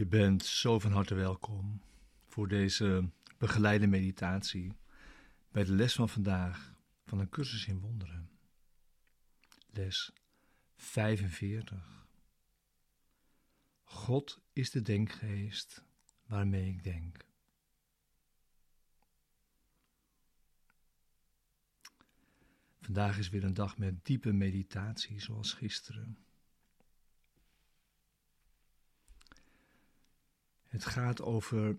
Je bent zo van harte welkom voor deze begeleide meditatie bij de les van vandaag van een cursus in wonderen. Les 45. God is de denkgeest waarmee ik denk. Vandaag is weer een dag met diepe meditatie, zoals gisteren. Het gaat over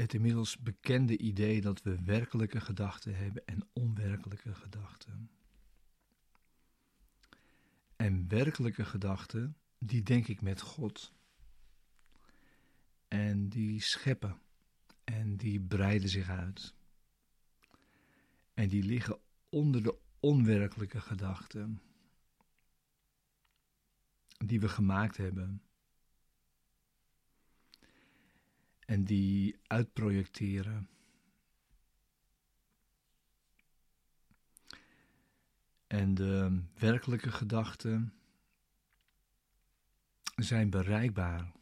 het inmiddels bekende idee dat we werkelijke gedachten hebben en onwerkelijke gedachten. En werkelijke gedachten, die denk ik met God. En die scheppen en die breiden zich uit. En die liggen onder de onwerkelijke gedachten die we gemaakt hebben en die uitprojecteren. En de werkelijke gedachten zijn bereikbaar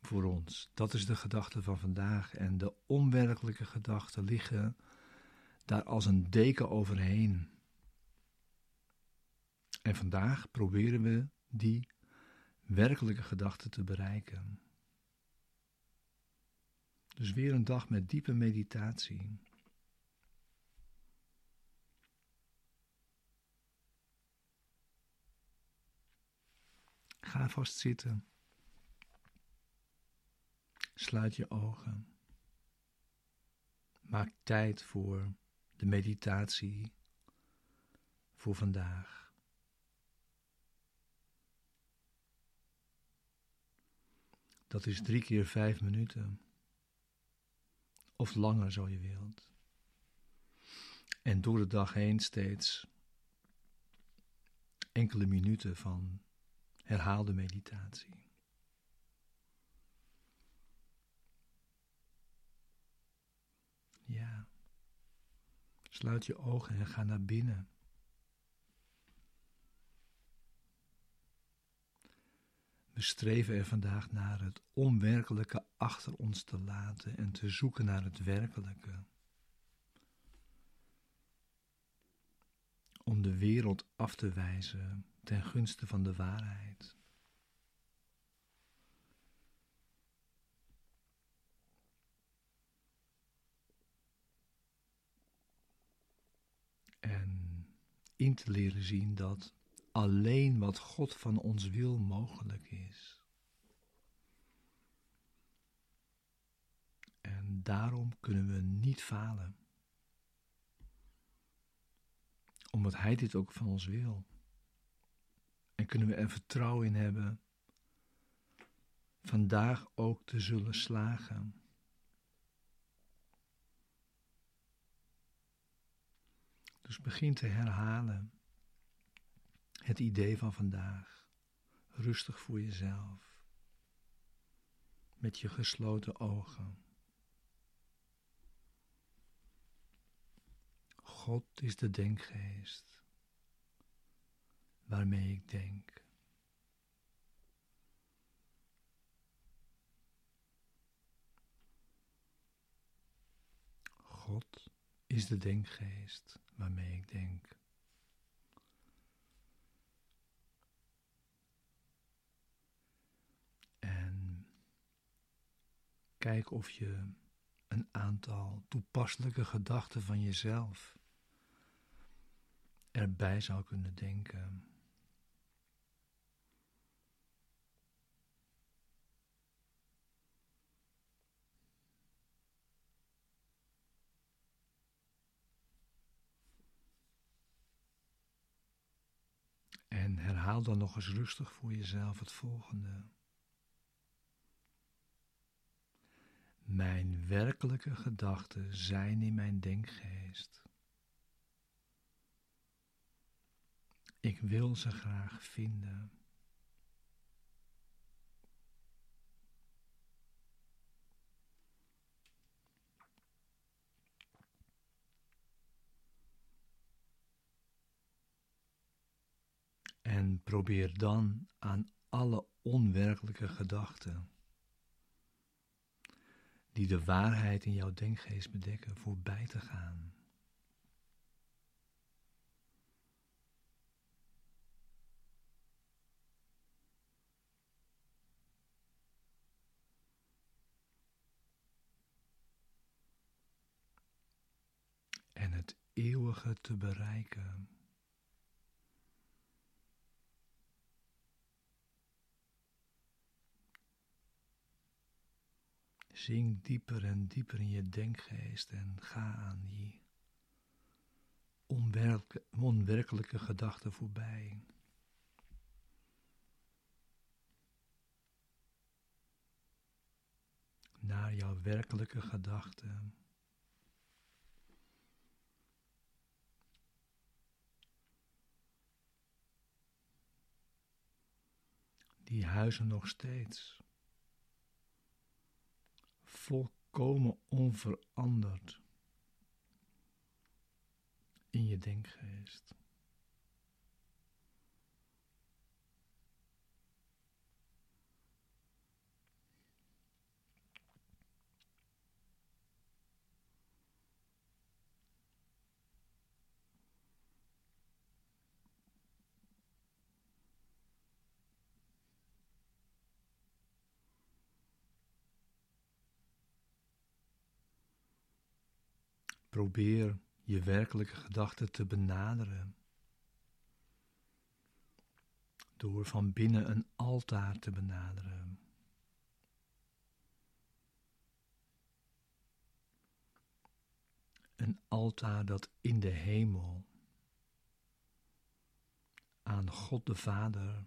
voor ons. Dat is de gedachte van vandaag. En de onwerkelijke gedachten liggen daar als een deken overheen. En vandaag proberen we die werkelijke gedachten te bereiken. Dus weer een dag met diepe meditatie. Ga vast zitten. Sluit je ogen. Maak tijd voor de meditatie voor vandaag. Dat is drie keer vijf minuten of langer zo je wilt. En door de dag heen steeds enkele minuten van herhaalde meditatie. Ja. Sluit je ogen en ga naar binnen. We streven er vandaag naar het onwerkelijke achter ons te laten en te zoeken naar het werkelijke. Om de wereld af te wijzen ten gunste van de waarheid. En in te leren zien dat alleen wat God van ons wil mogelijk is. En daarom kunnen we niet falen. Omdat Hij dit ook van ons wil. En kunnen we er vertrouwen in hebben vandaag ook te zullen slagen. Dus begin te herhalen het idee van vandaag. Rustig voor jezelf. Met je gesloten ogen. God is de denkgeest waarmee ik denk. God is de denkgeest waarmee ik denk. Kijk of je een aantal toepasselijke gedachten van jezelf erbij zou kunnen denken. En herhaal dan nog eens rustig voor jezelf het volgende. Mijn werkelijke gedachten zijn in mijn denkgeest. Ik wil ze graag vinden. En probeer dan aan alle onwerkelijke gedachten die de waarheid in jouw denkgeest bedekken, voorbij te gaan. En het eeuwige te bereiken. Zing dieper en dieper in je denkgeest en ga aan die onwerkelijke gedachten voorbij. Naar jouw werkelijke gedachten. Die huizen nog steeds volkomen onveranderd in je denkgeest. Probeer je werkelijke gedachten te benaderen. Door van binnen een altaar te benaderen. Een altaar dat in de hemel aan God de Vader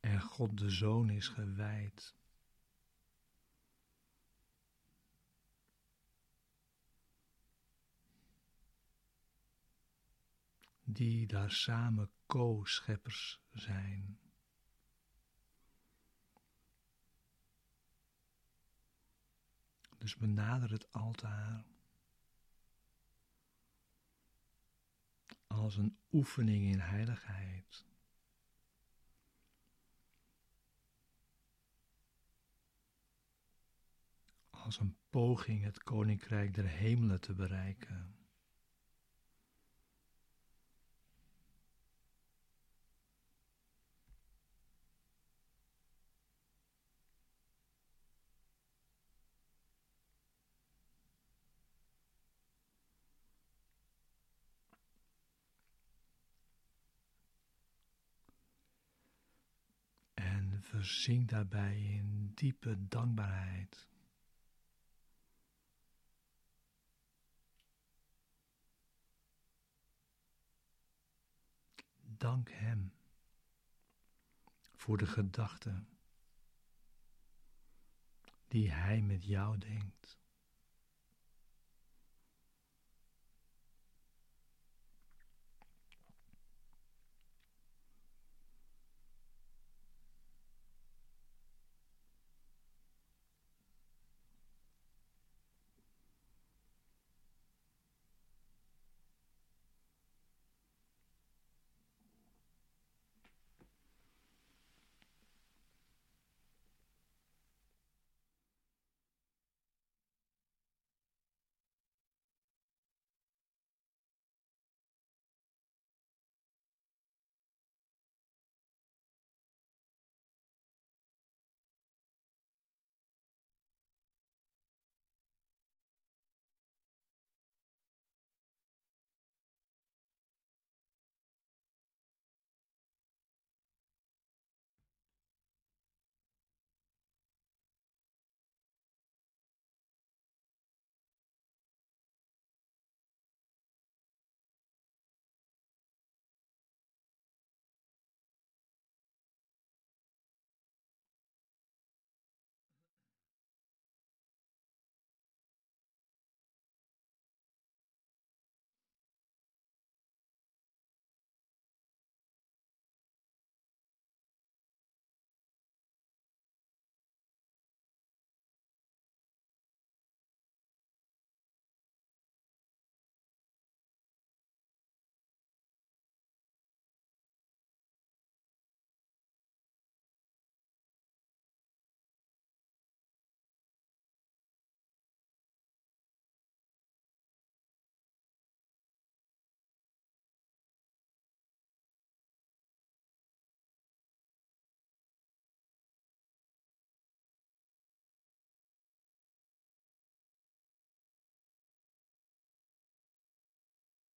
en God de Zoon is gewijd. Die daar samen co-scheppers zijn. Dus benader het altaar als een oefening in heiligheid. Als een poging het koninkrijk der hemelen te bereiken. Verzink daarbij in diepe dankbaarheid. Dank Hem voor de gedachten die Hij met jou denkt.